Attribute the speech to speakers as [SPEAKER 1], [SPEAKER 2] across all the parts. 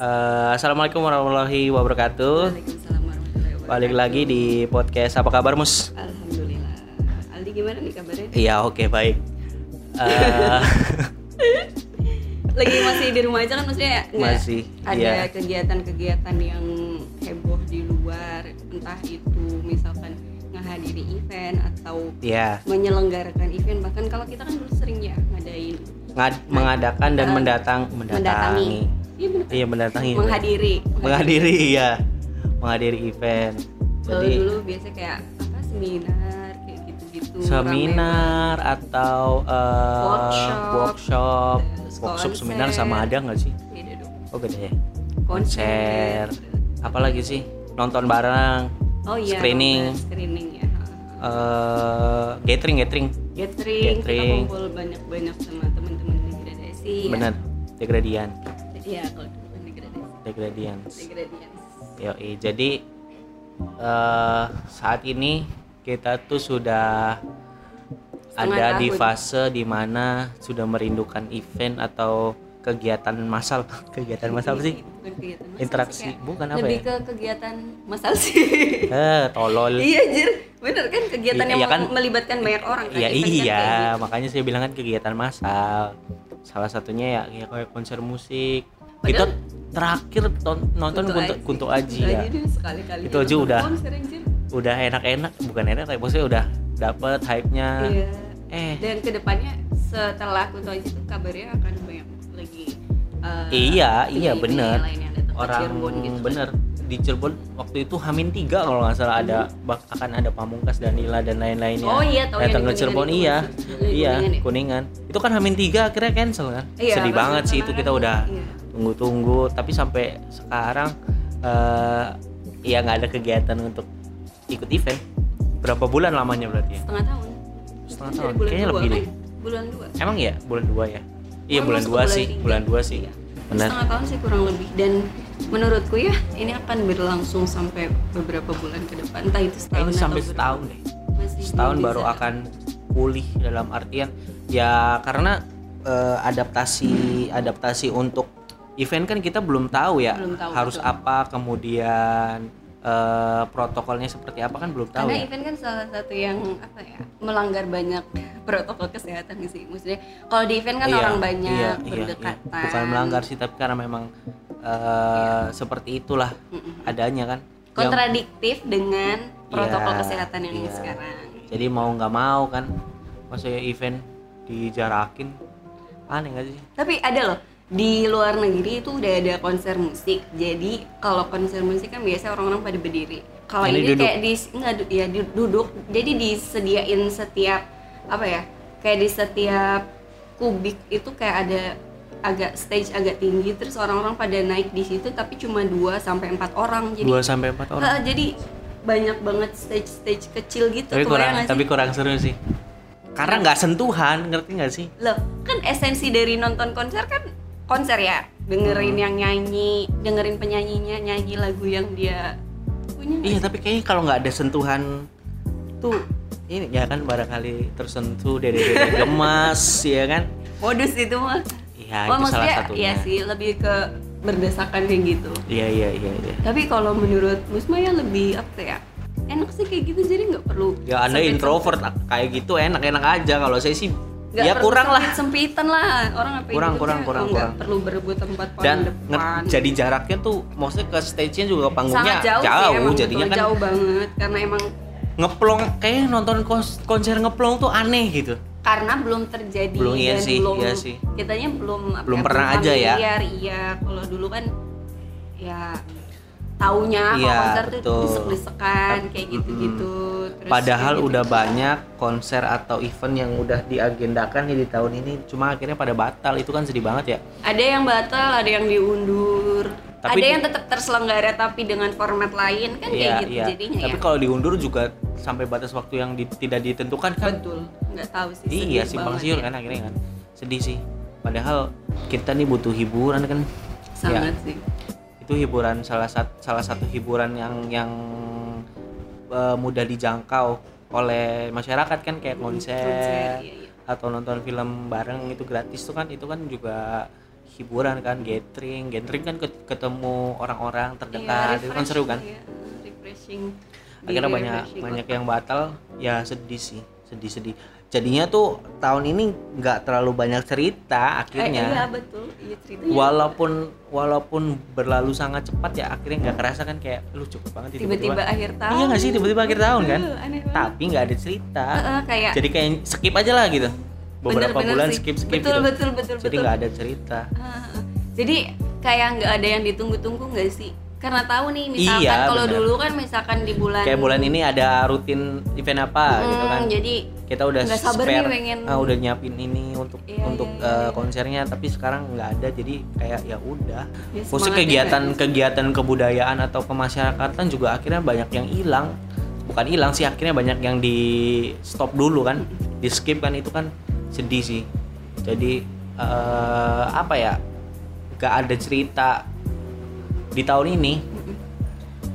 [SPEAKER 1] Eh, Assalamualaikum warahmatullahi wabarakatuh.
[SPEAKER 2] Waalaikumsalam warahmatullahi wabarakatuh.
[SPEAKER 1] Balik lagi di podcast apa kabar Mus?
[SPEAKER 2] Alhamdulillah. Aldi gimana nih kabarnya?
[SPEAKER 1] Iya oke baik. Eh,
[SPEAKER 2] Lagi masih di rumah aja kan maksudnya ya?
[SPEAKER 1] Masih,
[SPEAKER 2] Ada
[SPEAKER 1] iya.
[SPEAKER 2] kegiatan-kegiatan yang heboh di luar, entah itu misalkan menghadiri event atau
[SPEAKER 1] ya
[SPEAKER 2] menyelenggarakan event bahkan kalau kita kan dulu sering ya ngadain
[SPEAKER 1] ngad- mengadakan dan
[SPEAKER 2] Eh,
[SPEAKER 1] mendatang mendatangi.
[SPEAKER 2] Iya benar.
[SPEAKER 1] Iya mendatangi.
[SPEAKER 2] Menghadiri.
[SPEAKER 1] Menghadiri iya. Menghadiri event. Jadi
[SPEAKER 2] dulu biasa kayak apa seminar kayak gitu-gitu.
[SPEAKER 1] seminar atau eh,
[SPEAKER 2] Workshop,
[SPEAKER 1] workshop, workshop
[SPEAKER 2] konser.
[SPEAKER 1] seminar sama ada nggak sih?
[SPEAKER 2] Beda dong.
[SPEAKER 1] Oh beda ya.
[SPEAKER 2] Konser.
[SPEAKER 1] Apalagi sih? Nonton bareng.
[SPEAKER 2] Oh iya.
[SPEAKER 1] Screening.
[SPEAKER 2] nonton Screening ya.
[SPEAKER 1] eh gathering gathering.
[SPEAKER 2] Gathering,
[SPEAKER 1] Gathering.
[SPEAKER 2] kita kumpul banyak-banyak sama teman-teman di degradasi. ya.
[SPEAKER 1] Bener. Degradian.
[SPEAKER 2] Iya, kalau dulu kan degradasi.
[SPEAKER 1] Degradian.
[SPEAKER 2] Degradasi.
[SPEAKER 1] Yoi, jadi eh saat ini kita tuh sudah
[SPEAKER 2] Setengah
[SPEAKER 1] ada di
[SPEAKER 2] tahun.
[SPEAKER 1] fase di mana sudah merindukan event atau kegiatan massal kegiatan massal apa sih
[SPEAKER 2] Bukan kegiatan masal
[SPEAKER 1] Interaksi.
[SPEAKER 2] sih,
[SPEAKER 1] Bukan apa
[SPEAKER 2] Lebih
[SPEAKER 1] ya?
[SPEAKER 2] ke kegiatan masal sih.
[SPEAKER 1] eh tolol
[SPEAKER 2] iya, Jir. Bener kan kegiatan
[SPEAKER 1] Iya,
[SPEAKER 2] yang
[SPEAKER 1] iya kan?
[SPEAKER 2] melibatkan banyak orang kan.
[SPEAKER 1] ya
[SPEAKER 2] kan
[SPEAKER 1] iya
[SPEAKER 2] kayak gitu.
[SPEAKER 1] makanya saya bilang kan kegiatan massal salah satunya ya ya kayak konser musik
[SPEAKER 2] Padahal-
[SPEAKER 1] kita terakhir ton- nonton kunto,
[SPEAKER 2] Aji.
[SPEAKER 1] kunto aji ya
[SPEAKER 2] sekali-kali.
[SPEAKER 1] Itu aja udah.
[SPEAKER 2] Anjir.
[SPEAKER 1] udah enak-enak bukan enak tapi maksudnya udah dapet hype-nya
[SPEAKER 2] Iya.
[SPEAKER 1] eh
[SPEAKER 2] Dan ke depannya setelah Kunto Aji itu kabarnya akan banyak lagi. eh,
[SPEAKER 1] Iya, iya, bener. orang
[SPEAKER 2] Cirebon gitu kan.
[SPEAKER 1] bener di Cirebon waktu itu Hamin tiga kalau nggak salah ada bak- akan ada Pamungkas Danila dan lain-lainnya
[SPEAKER 2] Oh iya, tahu
[SPEAKER 1] datang ke Cirebon
[SPEAKER 2] itu
[SPEAKER 1] iya
[SPEAKER 2] kan?
[SPEAKER 1] Iya
[SPEAKER 2] Kuningan ya?
[SPEAKER 1] kuningan itu kan Hamin tiga akhirnya cancel kan
[SPEAKER 2] Iya,
[SPEAKER 1] sedih banget sih itu kita udah
[SPEAKER 2] iya.
[SPEAKER 1] Tunggu-tunggu. Tapi sampai sekarang eh ya nggak ada kegiatan untuk ikut event. Berapa bulan lamanya berarti ya?
[SPEAKER 2] Setengah tahun.
[SPEAKER 1] Setengah tahun.
[SPEAKER 2] bulan
[SPEAKER 1] Kayaknya
[SPEAKER 2] dua,
[SPEAKER 1] lebih
[SPEAKER 2] kan?
[SPEAKER 1] deh.
[SPEAKER 2] bulan dua.
[SPEAKER 1] Emang ya bulan dua ya? Iya bulan dua
[SPEAKER 2] ke
[SPEAKER 1] sih. bulan dua sih.
[SPEAKER 2] Iya.
[SPEAKER 1] benar.
[SPEAKER 2] Setengah tahun sih kurang lebih. Dan menurutku ya ini akan berlangsung sampai beberapa bulan ke depan. Entah itu setahun
[SPEAKER 1] ini sampai
[SPEAKER 2] atau berapa.
[SPEAKER 1] setahun deh.
[SPEAKER 2] Masih
[SPEAKER 1] setahun baru
[SPEAKER 2] bisa.
[SPEAKER 1] akan pulih dalam artian ya karena eh, adaptasi adaptasi untuk event kan kita belum tahu ya
[SPEAKER 2] Belum tahu,
[SPEAKER 1] harus
[SPEAKER 2] betul.
[SPEAKER 1] apa kemudian eh, protokolnya seperti apa kan belum tahu
[SPEAKER 2] karena
[SPEAKER 1] ya
[SPEAKER 2] event kan salah satu yang apa ya melanggar banyak protokol kesehatan sih maksudnya kalau di event kan
[SPEAKER 1] Iya,
[SPEAKER 2] orang banyak
[SPEAKER 1] iya, iya, iya.
[SPEAKER 2] berdekatan
[SPEAKER 1] bukan melanggar sih tapi karena memang eh, seperti itulah
[SPEAKER 2] Mm-mm.
[SPEAKER 1] adanya kan Yang-
[SPEAKER 2] kontradiktif dengan protokol
[SPEAKER 1] Iya,
[SPEAKER 2] kesehatan yang
[SPEAKER 1] iya.
[SPEAKER 2] sekarang
[SPEAKER 1] jadi mau nggak mau kan maksudnya event dijarakin aneh nggak sih
[SPEAKER 2] Tapi ada loh di luar negeri itu udah ada konser musik. Jadi kalau konser musik kan biasa orang-orang pada berdiri. Kalau
[SPEAKER 1] Ini
[SPEAKER 2] ini,
[SPEAKER 1] duduk.
[SPEAKER 2] kayak di nggak ya du- duduk. Jadi disediain setiap apa ya? Kayak di setiap kubik itu kayak ada agak stage agak tinggi terus orang-orang pada naik di situ tapi cuma 2 sampai 4 orang. Jadi
[SPEAKER 1] dua sampai empat orang
[SPEAKER 2] Ha, jadi banyak banget stage-stage kecil gitu
[SPEAKER 1] tapi kurang tapi kurang seru sih karena nggak sentuhan ngerti nggak sih
[SPEAKER 2] Loh, kan esensi dari nonton konser kan konser ya. Dengerin
[SPEAKER 1] Hmm.
[SPEAKER 2] yang nyanyi, dengerin penyanyinya nyanyi lagu yang dia punya.
[SPEAKER 1] iya tapi kayaknya kalau nggak ada sentuhan tuh ini ya kan barangkali tersentuh dede gemas ya kan
[SPEAKER 2] Modus itu mah.
[SPEAKER 1] iya
[SPEAKER 2] Oh,
[SPEAKER 1] itu salah satunya
[SPEAKER 2] iya sih, lebih ke berdesakan kayak gitu.
[SPEAKER 1] iya iya iya iya
[SPEAKER 2] Tapi kalau menurut Musma ya lebih apa ya? Enak sih kayak gitu jadi nggak perlu
[SPEAKER 1] ya anda introvert kayak gitu enak-enak aja kalau saya sih
[SPEAKER 2] Nggak
[SPEAKER 1] ya kurang lah.
[SPEAKER 2] sempit-sempitan lah. Orang apa
[SPEAKER 1] Kurang, kurang, kurang, kurang.
[SPEAKER 2] perlu berebut tempat paling
[SPEAKER 1] dan
[SPEAKER 2] depan.
[SPEAKER 1] jadi jaraknya tuh maksudnya ke stage-nya juga ke panggungnya
[SPEAKER 2] sangat jauh, sih emang
[SPEAKER 1] jadinya
[SPEAKER 2] betul,
[SPEAKER 1] kan
[SPEAKER 2] jauh banget. Karena emang
[SPEAKER 1] ngeplong kayak nonton konser ngeplong tuh aneh gitu.
[SPEAKER 2] Karena belum terjadi
[SPEAKER 1] Belum, iya
[SPEAKER 2] dan
[SPEAKER 1] sih,
[SPEAKER 2] belum
[SPEAKER 1] iya sih.
[SPEAKER 2] kitanya belum apa
[SPEAKER 1] Belum
[SPEAKER 2] ya,
[SPEAKER 1] pernah aja ya.
[SPEAKER 2] iya. Kalau dulu kan ya taunya kalau
[SPEAKER 1] Iya,
[SPEAKER 2] konser tuh
[SPEAKER 1] betul.
[SPEAKER 2] desek-desekan kayak gitu-gitu Terus
[SPEAKER 1] Padahal
[SPEAKER 2] kayak gitu.
[SPEAKER 1] udah banyak konser atau event yang udah diagendakan nih di tahun ini, cuma akhirnya pada batal. Itu kan sedih banget ya.
[SPEAKER 2] ada yang batal ada yang diundur
[SPEAKER 1] Tapi
[SPEAKER 2] ada
[SPEAKER 1] di-
[SPEAKER 2] yang tetap terselenggara tapi dengan format lain kan kayak
[SPEAKER 1] Iya,
[SPEAKER 2] gitu
[SPEAKER 1] iya.
[SPEAKER 2] jadinya
[SPEAKER 1] Tapi
[SPEAKER 2] ya
[SPEAKER 1] kalau diundur juga sampai batas waktu yang di- tidak ditentukan kan.
[SPEAKER 2] betul nggak tahu sih
[SPEAKER 1] Iya, simpang siur
[SPEAKER 2] ya.
[SPEAKER 1] kan akhirnya kan. Sedih sih. Padahal kita nih butuh hiburan kan.
[SPEAKER 2] sangat sih
[SPEAKER 1] Itu hiburan salah satu salah satu hiburan yang yang eh, mudah dijangkau oleh masyarakat kan kayak konser,
[SPEAKER 2] konser iya, iya.
[SPEAKER 1] atau nonton film bareng itu gratis tuh kan itu kan juga hiburan kan gathering gathering kan ket- ketemu orang-orang
[SPEAKER 2] Iya,
[SPEAKER 1] terdekat itu kan seru kan?
[SPEAKER 2] iya, refreshing.
[SPEAKER 1] Akhirnya banyak
[SPEAKER 2] refreshing
[SPEAKER 1] banyak yang batal ya sedih sih sedih sedih jadinya tuh tahun ini nggak terlalu banyak cerita
[SPEAKER 2] Eh, iya
[SPEAKER 1] akhirnya
[SPEAKER 2] betul. Iya ceritanya
[SPEAKER 1] walaupun walaupun berlalu sangat cepat ya akhirnya nggak kerasa kan kayak lu cepet banget ya,
[SPEAKER 2] tiba-tiba akhir tahun
[SPEAKER 1] iya nggak sih tiba-tiba akhir tahun kan?
[SPEAKER 2] Aduh, aneh banget.
[SPEAKER 1] tapi nggak ada cerita.
[SPEAKER 2] Heeh, kayak
[SPEAKER 1] jadi kayak skip aja lah gitu. Beberapa
[SPEAKER 2] bener-bener
[SPEAKER 1] bulan
[SPEAKER 2] sih.
[SPEAKER 1] skip skip
[SPEAKER 2] betul,
[SPEAKER 1] gitu.
[SPEAKER 2] betul betul
[SPEAKER 1] jadi nggak ada cerita.
[SPEAKER 2] Heeh. jadi kayak nggak ada yang ditunggu-tunggu nggak sih karena tahu nih misalkan
[SPEAKER 1] Iya,
[SPEAKER 2] kalau dulu kan misalkan di bulan
[SPEAKER 1] kayak bulan ini ada rutin event apa gitu
[SPEAKER 2] Hmm,
[SPEAKER 1] kan.
[SPEAKER 2] jadi
[SPEAKER 1] kita udah
[SPEAKER 2] nggak sabar
[SPEAKER 1] spare.
[SPEAKER 2] nih pengen-
[SPEAKER 1] ah, udah nyiapin ini untuk
[SPEAKER 2] Iya,
[SPEAKER 1] untuk
[SPEAKER 2] iya, iya, iya.
[SPEAKER 1] konsernya tapi sekarang nggak ada. Jadi kayak ya udah.
[SPEAKER 2] Ya,
[SPEAKER 1] khususnya
[SPEAKER 2] semangatnya
[SPEAKER 1] kegiatan
[SPEAKER 2] nggak
[SPEAKER 1] kegiatan kebudayaan atau kemasyarakatan juga akhirnya banyak yang hilang. Bukan hilang sih akhirnya banyak yang di stop dulu kan. Di skip kan itu kan sedih sih. Jadi eh, apa ya nggak ada cerita di tahun ini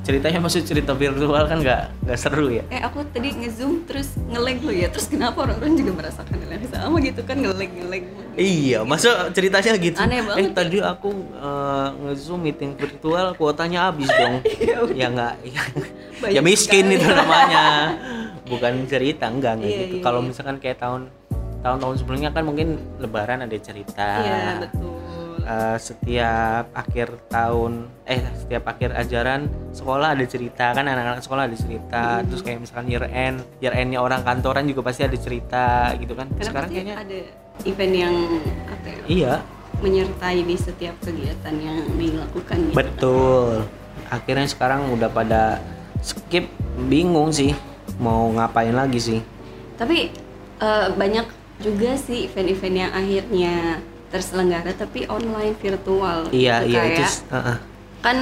[SPEAKER 1] ceritanya maksud cerita virtual kan nggak nggak seru ya
[SPEAKER 2] eh aku tadi ngezoom terus ngelag lo ya terus kenapa orang-orang juga merasakan hal yang sama gitu kan ngelag ngelag
[SPEAKER 1] Iya, masa ceritanya gitu?
[SPEAKER 2] Aneh banget
[SPEAKER 1] Eh tadi aku eh, nge-zoom meeting virtual, kuotanya habis dong. ya nggak, ya, ya miskin
[SPEAKER 2] sekali.
[SPEAKER 1] itu namanya. Bukan cerita, enggak enggak
[SPEAKER 2] Iya,
[SPEAKER 1] gitu.
[SPEAKER 2] iya,
[SPEAKER 1] Kalau
[SPEAKER 2] iya.
[SPEAKER 1] misalkan kayak tahun tahun-tahun sebelumnya kan mungkin Lebaran ada cerita.
[SPEAKER 2] iya betul
[SPEAKER 1] Eh, setiap akhir tahun, eh setiap akhir ajaran sekolah ada cerita kan anak-anak sekolah ada cerita.
[SPEAKER 2] Hmm.
[SPEAKER 1] Terus kayak misalkan year end, year endnya orang kantoran juga pasti ada cerita gitu kan.
[SPEAKER 2] karena
[SPEAKER 1] Sekarang kayaknya
[SPEAKER 2] ada event yang apa ya
[SPEAKER 1] iya.
[SPEAKER 2] menyertai di setiap kegiatan yang dilakukan gitu.
[SPEAKER 1] Betul. Akhirnya sekarang udah pada skip, bingung sih mau ngapain lagi sih.
[SPEAKER 2] Tapi eh, banyak juga sih event-event yang akhirnya terselenggara tapi online virtual.
[SPEAKER 1] Iya
[SPEAKER 2] gitu,
[SPEAKER 1] iya itu.
[SPEAKER 2] kayak
[SPEAKER 1] s- uh-uh.
[SPEAKER 2] kan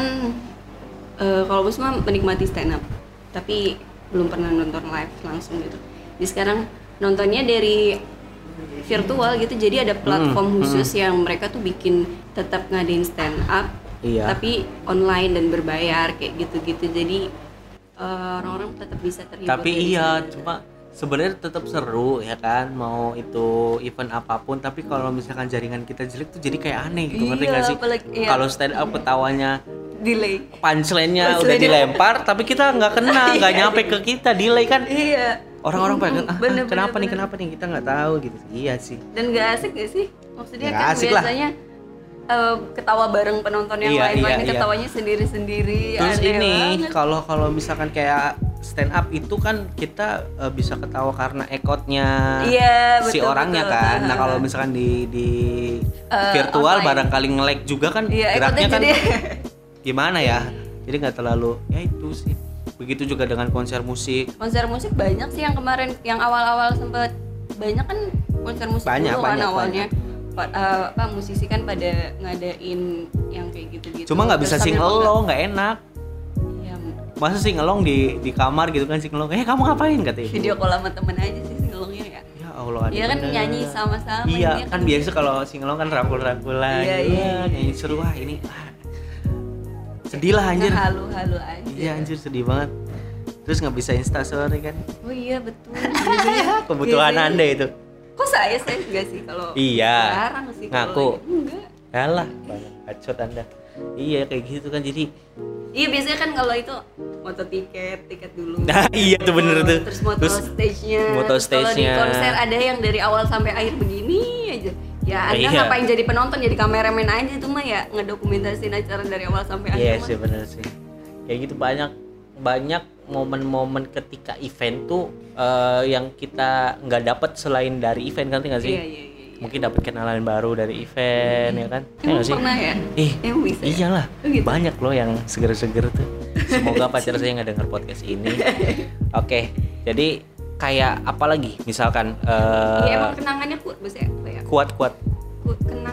[SPEAKER 2] eh, kalau gue mah menikmati stand up, tapi belum pernah nonton live langsung gitu. Jadi sekarang nontonnya dari virtual gitu, jadi ada platform
[SPEAKER 1] Hmm,
[SPEAKER 2] khusus yang mereka tuh bikin tetap ngadain stand up,
[SPEAKER 1] Iya.
[SPEAKER 2] tapi online dan berbayar kayak gitu-gitu. Jadi eh, orang-orang tetap bisa terhibur.
[SPEAKER 1] Tapi iya, cuma sebenarnya tetap seru ya kan mau itu event apa pun tapi kalau misalkan jaringan kita jelek tuh jadi kayak aneh gitu ngerti
[SPEAKER 2] Iya,
[SPEAKER 1] nggak sih
[SPEAKER 2] iya.
[SPEAKER 1] kalau stand up ketawanya
[SPEAKER 2] delay.
[SPEAKER 1] punchline-nya udah dilempar tapi kita nggak kena nggak nyampe ke kita delay kan
[SPEAKER 2] Iya.
[SPEAKER 1] orang-orang pengen ah,
[SPEAKER 2] bener,
[SPEAKER 1] kenapa
[SPEAKER 2] bener,
[SPEAKER 1] nih
[SPEAKER 2] bener.
[SPEAKER 1] kenapa nih kita nggak tahu gitu iya sih
[SPEAKER 2] Dan gak asik gak sih? Maksudnya
[SPEAKER 1] Nggak
[SPEAKER 2] kan
[SPEAKER 1] asik lah.
[SPEAKER 2] Ketawa bareng penonton yang
[SPEAKER 1] Iya,
[SPEAKER 2] lain,
[SPEAKER 1] iya,
[SPEAKER 2] ini
[SPEAKER 1] iya.
[SPEAKER 2] ketawanya sendiri-sendiri.
[SPEAKER 1] Terus
[SPEAKER 2] aneh
[SPEAKER 1] ini kalau kalau misalkan kayak stand up itu kan kita eh, bisa ketawa karena ekotnya
[SPEAKER 2] Iya,
[SPEAKER 1] si
[SPEAKER 2] betul,
[SPEAKER 1] orangnya
[SPEAKER 2] betul.
[SPEAKER 1] kan. Nah kalau misalkan di di
[SPEAKER 2] Eh,
[SPEAKER 1] virtual
[SPEAKER 2] online.
[SPEAKER 1] barangkali nge-lag juga kan
[SPEAKER 2] Iya,
[SPEAKER 1] geraknya kan
[SPEAKER 2] jadi
[SPEAKER 1] gimana ya? Jadi nggak terlalu ya itu sih. Begitu juga dengan konser musik.
[SPEAKER 2] konser musik banyak sih yang kemarin yang awal-awal sempet banyak kan konser musik
[SPEAKER 1] Banyak,
[SPEAKER 2] dulu kan
[SPEAKER 1] banyak,
[SPEAKER 2] awalnya Pa- eh, apa musisi kan pada ngadain yang kayak gitu-gitu.
[SPEAKER 1] Cuma nggak bisa
[SPEAKER 2] sambil
[SPEAKER 1] singelong, nggak enak.
[SPEAKER 2] Iya,
[SPEAKER 1] Masa singelong di di kamar gitu kan singelong. Eh kamu ngapain katanya?
[SPEAKER 2] video call sama temen aja sih singelongnya ya.
[SPEAKER 1] Ya Allah.
[SPEAKER 2] Iya kan
[SPEAKER 1] bener.
[SPEAKER 2] nyanyi sama-sama.
[SPEAKER 1] Iya
[SPEAKER 2] dia
[SPEAKER 1] kan biasa kalau singelong kan rangkul-rangkulan
[SPEAKER 2] Iya,
[SPEAKER 1] gitu.
[SPEAKER 2] iya, iya.
[SPEAKER 1] nyanyi seru wah ini sedih lah anjir
[SPEAKER 2] halu-halu aja.
[SPEAKER 1] iya anjir sedih banget terus nggak bisa instastory kan
[SPEAKER 2] Oh iya betul.
[SPEAKER 1] kebutuhan anda itu
[SPEAKER 2] Kok saya saya enggak sih kalau
[SPEAKER 1] Iya.
[SPEAKER 2] Jarang sih
[SPEAKER 1] Ngaku.
[SPEAKER 2] Enggak.
[SPEAKER 1] Yalah, bacot anda iya kayak gitu kan jadi
[SPEAKER 2] Iya biasanya kan kalau itu moto tiket, tiket dulu.
[SPEAKER 1] Nah, iya tuh bener tuh.
[SPEAKER 2] Terus moto
[SPEAKER 1] Terus
[SPEAKER 2] stage-nya.
[SPEAKER 1] moto
[SPEAKER 2] Terus Kalau di
[SPEAKER 1] stage-nya.
[SPEAKER 2] konser ada yang dari awal sampai akhir begini aja. Ya Anda
[SPEAKER 1] Iya.
[SPEAKER 2] ngapain jadi penonton, jadi kameramen aja itu mah ya ngedokumentasiin acara dari awal sampai
[SPEAKER 1] iya
[SPEAKER 2] akhir.
[SPEAKER 1] sih
[SPEAKER 2] mah.
[SPEAKER 1] bener sih kayak gitu banyak banyak momen-momen ketika event tuh eh, yang kita nggak dapat selain dari event kan nggak sih
[SPEAKER 2] Iya iya iya. iya.
[SPEAKER 1] mungkin dapat kenalan baru dari event ya kan Iya
[SPEAKER 2] Emang
[SPEAKER 1] nggak sih
[SPEAKER 2] pernah ya?
[SPEAKER 1] Ih,
[SPEAKER 2] Emang bisa ya?
[SPEAKER 1] iyalah.
[SPEAKER 2] Oh, gitu?
[SPEAKER 1] Banyak loh yang seger-seger tuh. Semoga pacar saya nggak dengar podcast ini. Oke, jadi kayak apa lagi? Misalkan
[SPEAKER 2] Iya emang kenangannya kuat bos ya. Apa ya?
[SPEAKER 1] kuat-kuat
[SPEAKER 2] Ku- Kenangannya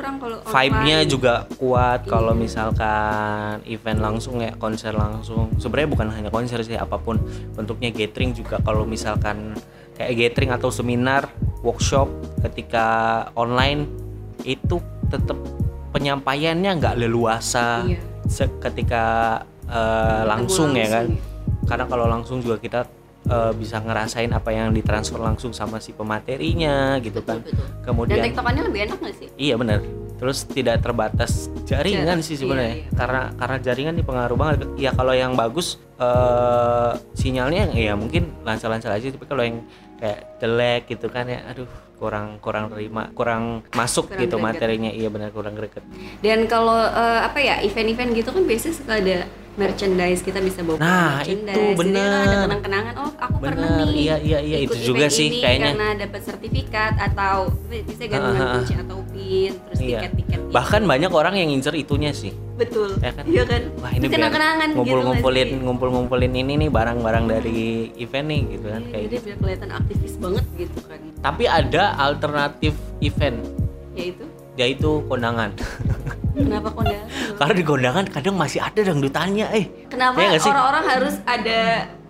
[SPEAKER 2] kurang kalau
[SPEAKER 1] vibe-nya juga kuat kalau
[SPEAKER 2] Iya.
[SPEAKER 1] misalkan event langsung ya konser langsung sebenarnya bukan hanya konser sih apa pun bentuknya gathering juga kalau misalkan kayak gathering atau seminar workshop ketika online itu tetap penyampaiannya nggak leluasa
[SPEAKER 2] Iya.
[SPEAKER 1] ketika eh, langsung ya kan karena kalau langsung juga kita eh, bisa ngerasain apa yang ditransfer langsung sama si pematerinya gitu kan
[SPEAKER 2] Betul, betul. Dan
[SPEAKER 1] kemudian
[SPEAKER 2] tiktokannya lebih enak gak sih?
[SPEAKER 1] Iya benar. terus tidak terbatas jaringan
[SPEAKER 2] Ja-
[SPEAKER 1] sih sebenarnya
[SPEAKER 2] iya, iya.
[SPEAKER 1] karena karena jaringan nih pengaruh banget ya kalau yang bagus eh sinyalnya ya mungkin lancar-lancar aja tapi kalau yang kayak jelek gitu kan ya aduh kurang kurang terima kurang masuk
[SPEAKER 2] Kurang
[SPEAKER 1] gitu
[SPEAKER 2] greget.
[SPEAKER 1] materinya iya benar kurang greget
[SPEAKER 2] Dan kalau eh, apa ya event-event gitu kan biasanya suka ada merchandise kita bisa bawa
[SPEAKER 1] Nah,
[SPEAKER 2] merchandise.
[SPEAKER 1] itu
[SPEAKER 2] Jadi kan
[SPEAKER 1] bener.
[SPEAKER 2] ada kenang-kenangan. Oh aku pernah
[SPEAKER 1] Bener,
[SPEAKER 2] nih.
[SPEAKER 1] iya, iya, iya,
[SPEAKER 2] ikut
[SPEAKER 1] itu juga sih
[SPEAKER 2] ini
[SPEAKER 1] kayaknya.
[SPEAKER 2] Karena dapat sertifikat atau bisa gantungan
[SPEAKER 1] ah.
[SPEAKER 2] kunci atau pin terus
[SPEAKER 1] Iya.
[SPEAKER 2] tiket-tiket. gitu.
[SPEAKER 1] bahkan banyak orang yang ngincer itunya sih
[SPEAKER 2] betul.
[SPEAKER 1] ya kan?
[SPEAKER 2] Iya kan.
[SPEAKER 1] wah ini
[SPEAKER 2] kenang-kenangan gitu
[SPEAKER 1] ngumpul-ngumpulin
[SPEAKER 2] nggak sih?
[SPEAKER 1] ngumpul-ngumpulin ini nih barang-barang dari event nih gitu kan
[SPEAKER 2] Iya,
[SPEAKER 1] kayak
[SPEAKER 2] jadi
[SPEAKER 1] gitu.
[SPEAKER 2] biar kelihatan aktivis banget gitu kan.
[SPEAKER 1] tapi ada alternatif event
[SPEAKER 2] Yaitu
[SPEAKER 1] yaitu kondangan
[SPEAKER 2] kenapa kondangan?
[SPEAKER 1] karena di kondangan kadang masih ada dangdutannya eh
[SPEAKER 2] Kenapa
[SPEAKER 1] sih?
[SPEAKER 2] orang-orang harus ada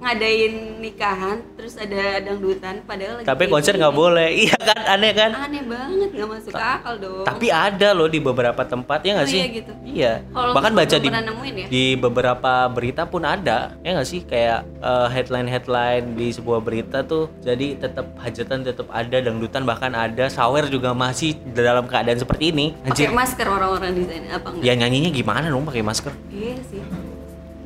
[SPEAKER 2] ngadain nikahan terus ada dangdutan padahal lagi
[SPEAKER 1] tapi konser nggak boleh iya kan aneh kan
[SPEAKER 2] Aneh banget nggak masuk akal dong.
[SPEAKER 1] tapi ada loh di beberapa tempat ya nggak
[SPEAKER 2] Oh,
[SPEAKER 1] sih
[SPEAKER 2] iya gitu.
[SPEAKER 1] iya bahkan baca di
[SPEAKER 2] nemuin ya.
[SPEAKER 1] di beberapa berita pun ada ya nggak sih kayak headline headline di sebuah berita tuh jadi tetap hajatan tetap ada dangdutan bahkan ada sawer juga masih dalam keadaan seperti ini
[SPEAKER 2] Pakai masker orang-orang di sana apa enggak?
[SPEAKER 1] ya nyanyinya gimana dong pakai masker
[SPEAKER 2] Iya sih.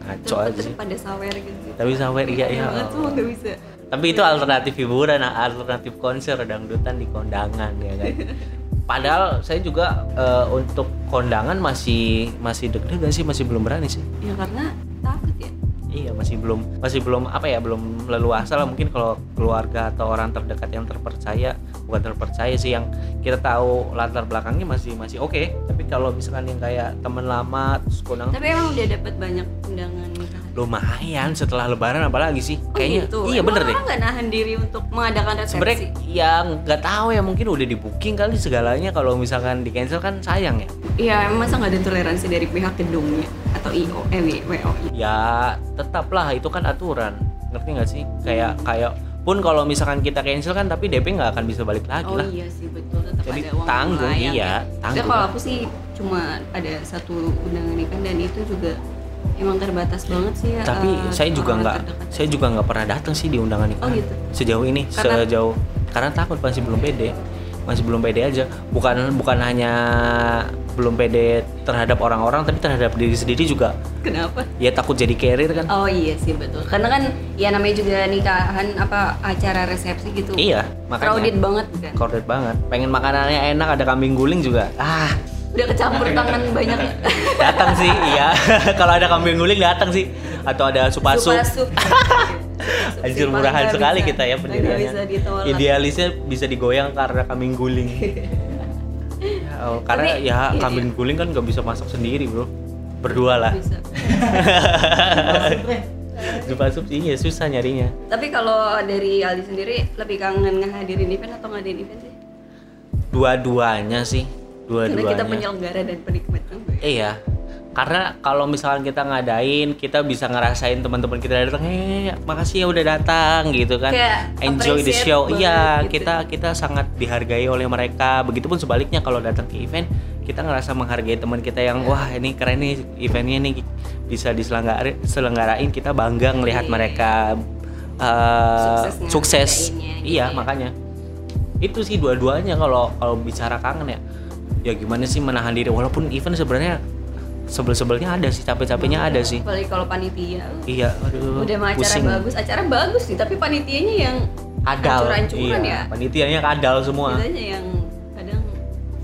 [SPEAKER 1] Ngaco aja sih
[SPEAKER 2] pada sawer gitu.
[SPEAKER 1] tapi sawer iya iya
[SPEAKER 2] nggak bisa.
[SPEAKER 1] tapi itu alternatif hiburan alternatif konser dangdutan di kondangan ya kan padahal saya juga eh, untuk kondangan masih masih deg-degan sih masih belum berani sih
[SPEAKER 2] Ya karena takut ya.
[SPEAKER 1] Iya masih belum masih belum apa ya belum leluasa lah mungkin kalau keluarga atau orang terdekat yang terpercaya bukan terpercaya sih yang kita tahu latar belakangnya masih masih oke tapi kalau misalkan yang kayak teman lama terus kondangan
[SPEAKER 2] Tapi emang udah dapat banyak undangan nikahan.
[SPEAKER 1] Lumayan setelah lebaran apalagi sih?
[SPEAKER 2] Oh
[SPEAKER 1] kayaknya
[SPEAKER 2] gitu.
[SPEAKER 1] iya
[SPEAKER 2] Emang
[SPEAKER 1] bener deh.
[SPEAKER 2] orang nggak nahan diri untuk mengadakan resepsi.
[SPEAKER 1] sebenarnya yang nggak tahu ya mungkin udah di booking kali segalanya. Kalau misalkan di cancel kan sayang ya.
[SPEAKER 2] Iya, emang masa nggak ada toleransi dari pihak gedungnya? Atau IO, eh WO.
[SPEAKER 1] ya tetaplah. Itu kan aturan. Ngerti nggak sih? Kayak kayak pun kalau misalkan kita cancel kan tapi DP nggak akan bisa balik lagi
[SPEAKER 2] Oh
[SPEAKER 1] lah.
[SPEAKER 2] iya sih betul. Tetap
[SPEAKER 1] Jadi
[SPEAKER 2] ada uang
[SPEAKER 1] tanggung,
[SPEAKER 2] melayang
[SPEAKER 1] iya,
[SPEAKER 2] ya.
[SPEAKER 1] tanggung
[SPEAKER 2] Tapi kalau aku sih cuma ada satu undangan nikah dan itu juga emang terbatas banget sih ya.
[SPEAKER 1] tapi
[SPEAKER 2] eh,
[SPEAKER 1] saya juga nggak saya juga nggak pernah datang sih di undangan nikahan
[SPEAKER 2] Oh, gitu?
[SPEAKER 1] sejauh ini
[SPEAKER 2] Karena-
[SPEAKER 1] sejauh karena takut masih belum pede masih belum pede aja bukan bukan hanya belum pede terhadap orang-orang tapi terhadap diri sendiri juga
[SPEAKER 2] Kenapa?
[SPEAKER 1] ya takut jadi carrier kan
[SPEAKER 2] Oh iya sih betul. Karena kan ya namanya juga nikahan apa acara resepsi gitu.
[SPEAKER 1] iya makanya
[SPEAKER 2] Crowded banget kan.
[SPEAKER 1] crowded banget pengen makanannya enak ada kambing guling juga ah
[SPEAKER 2] Udah kecampur tangan banyak.
[SPEAKER 1] datang sih iya kalau ada kambing guling datang sih atau ada Supasup. Anjir murahan sekali
[SPEAKER 2] bisa.
[SPEAKER 1] kita ya pendiriannya. Idealisnya bisa digoyang karena kambing guling. Ya, oh, karena
[SPEAKER 2] Tapi,
[SPEAKER 1] ya
[SPEAKER 2] iya,
[SPEAKER 1] kambing guling kan nggak bisa masak sendiri bro. Berdua lah. Zupa sup sih ya susah nyarinya.
[SPEAKER 2] Tapi kalau dari Aldi sendiri lebih kangen ngehadirin event atau ngadain event sih?
[SPEAKER 1] Dua-duanya sih.
[SPEAKER 2] Karena kita
[SPEAKER 1] Dua-duanya.
[SPEAKER 2] penyelenggara dan penikmat kan.
[SPEAKER 1] Iya. Karena kalau misalkan kita ngadain, kita bisa ngerasain teman-teman kita datang, "Eh, makasih ya udah datang." gitu kan.
[SPEAKER 2] Kayak
[SPEAKER 1] Enjoy the show. Iya,
[SPEAKER 2] gitu.
[SPEAKER 1] kita kita sangat dihargai oleh mereka. Begitupun sebaliknya kalau datang ke event, kita ngerasa menghargai teman kita yang wah, ini keren nih eventnya nih bisa diselenggarain, selenggarain kita bangga ngelihat
[SPEAKER 2] Iya.
[SPEAKER 1] mereka uh,
[SPEAKER 2] Sukses gitu
[SPEAKER 1] Iya,
[SPEAKER 2] ya.
[SPEAKER 1] makanya. Itu sih dua-duanya kalau kalau bicara kangen ya. Ya gimana sih menahan diri walaupun event sebenarnya sebel-sebelnya ada sih, capek-capeknya ada sih.
[SPEAKER 2] Apalagi kalau panitia.
[SPEAKER 1] Iya, aduh.
[SPEAKER 2] Udah mah acara
[SPEAKER 1] pusing.
[SPEAKER 2] bagus, acara bagus sih, tapi panitianya yang
[SPEAKER 1] Kadal.
[SPEAKER 2] hancur-hancuran
[SPEAKER 1] iya.
[SPEAKER 2] ya.
[SPEAKER 1] Panitianya kadal semua.
[SPEAKER 2] Kitanya yang kadang